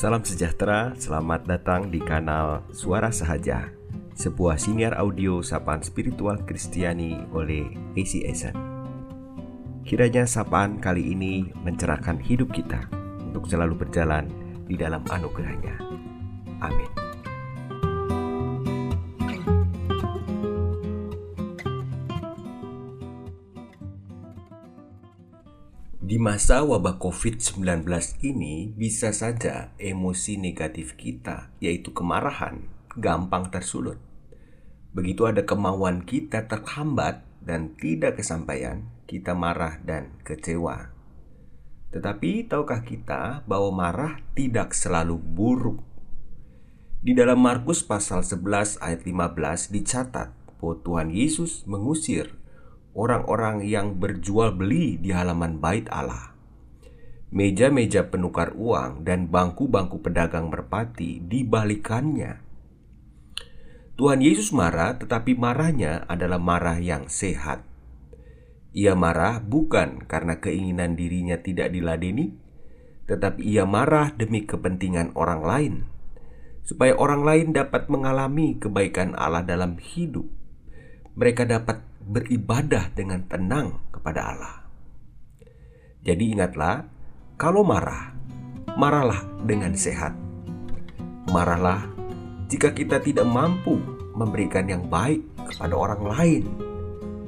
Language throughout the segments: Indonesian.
Salam sejahtera, selamat datang di kanal Suara Sahaja Sebuah siniar audio sapaan spiritual Kristiani oleh ACSN Kiranya sapaan kali ini mencerahkan hidup kita Untuk selalu berjalan di dalam anugerahnya. Amin Di masa wabah COVID-19 ini, bisa saja emosi negatif kita, yaitu kemarahan, gampang tersulut. Begitu ada kemauan kita terhambat dan tidak kesampaian, kita marah dan kecewa. Tetapi tahukah kita bahwa marah tidak selalu buruk? Di dalam Markus pasal 11 ayat 15 dicatat bahwa Tuhan Yesus mengusir orang-orang yang berjual beli di halaman bait Allah. Meja-meja penukar uang dan bangku-bangku pedagang merpati dibalikannya. Tuhan Yesus marah, tetapi marahnya adalah marah yang sehat. Ia marah bukan karena keinginan dirinya tidak diladeni, tetapi ia marah demi kepentingan orang lain, supaya orang lain dapat mengalami kebaikan Allah dalam hidup. Mereka dapat beribadah dengan tenang kepada Allah. Jadi ingatlah, kalau marah, marahlah dengan sehat. Marahlah jika kita tidak mampu memberikan yang baik kepada orang lain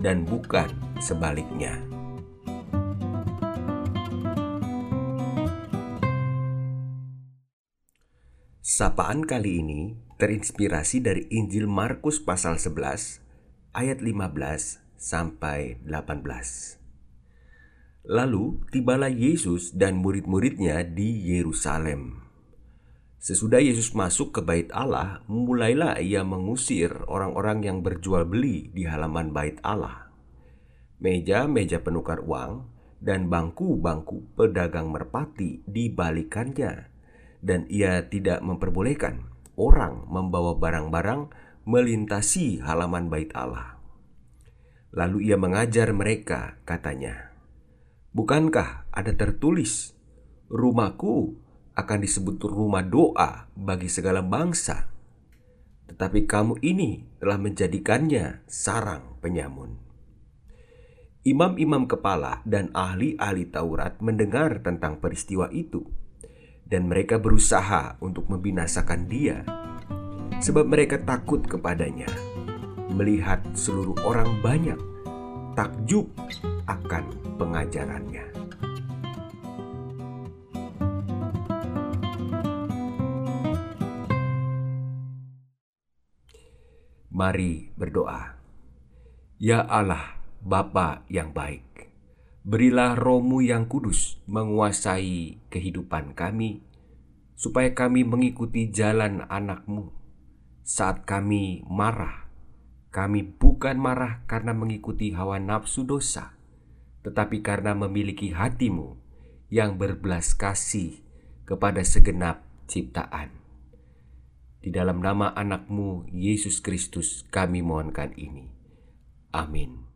dan bukan sebaliknya. Sapaan kali ini terinspirasi dari Injil Markus pasal 11 ayat 15 sampai 18. Lalu tibalah Yesus dan murid-muridnya di Yerusalem. Sesudah Yesus masuk ke bait Allah, mulailah ia mengusir orang-orang yang berjual beli di halaman bait Allah. Meja-meja penukar uang dan bangku-bangku pedagang merpati dibalikannya, dan ia tidak memperbolehkan orang membawa barang-barang melintasi halaman bait Allah. Lalu ia mengajar mereka, katanya, "Bukankah ada tertulis, rumahku akan disebut rumah doa bagi segala bangsa, tetapi kamu ini telah menjadikannya sarang penyamun." Imam-imam kepala dan ahli-ahli Taurat mendengar tentang peristiwa itu, dan mereka berusaha untuk membinasakan Dia sebab mereka takut kepadanya. Melihat seluruh orang banyak takjub akan pengajarannya. Mari berdoa. Ya Allah, Bapa yang baik, berilah rohmu yang kudus menguasai kehidupan kami, supaya kami mengikuti jalan anakmu saat kami marah, kami bukan marah karena mengikuti hawa nafsu dosa, tetapi karena memiliki hatimu yang berbelas kasih kepada segenap ciptaan. Di dalam nama anakmu, Yesus Kristus, kami mohonkan ini. Amin.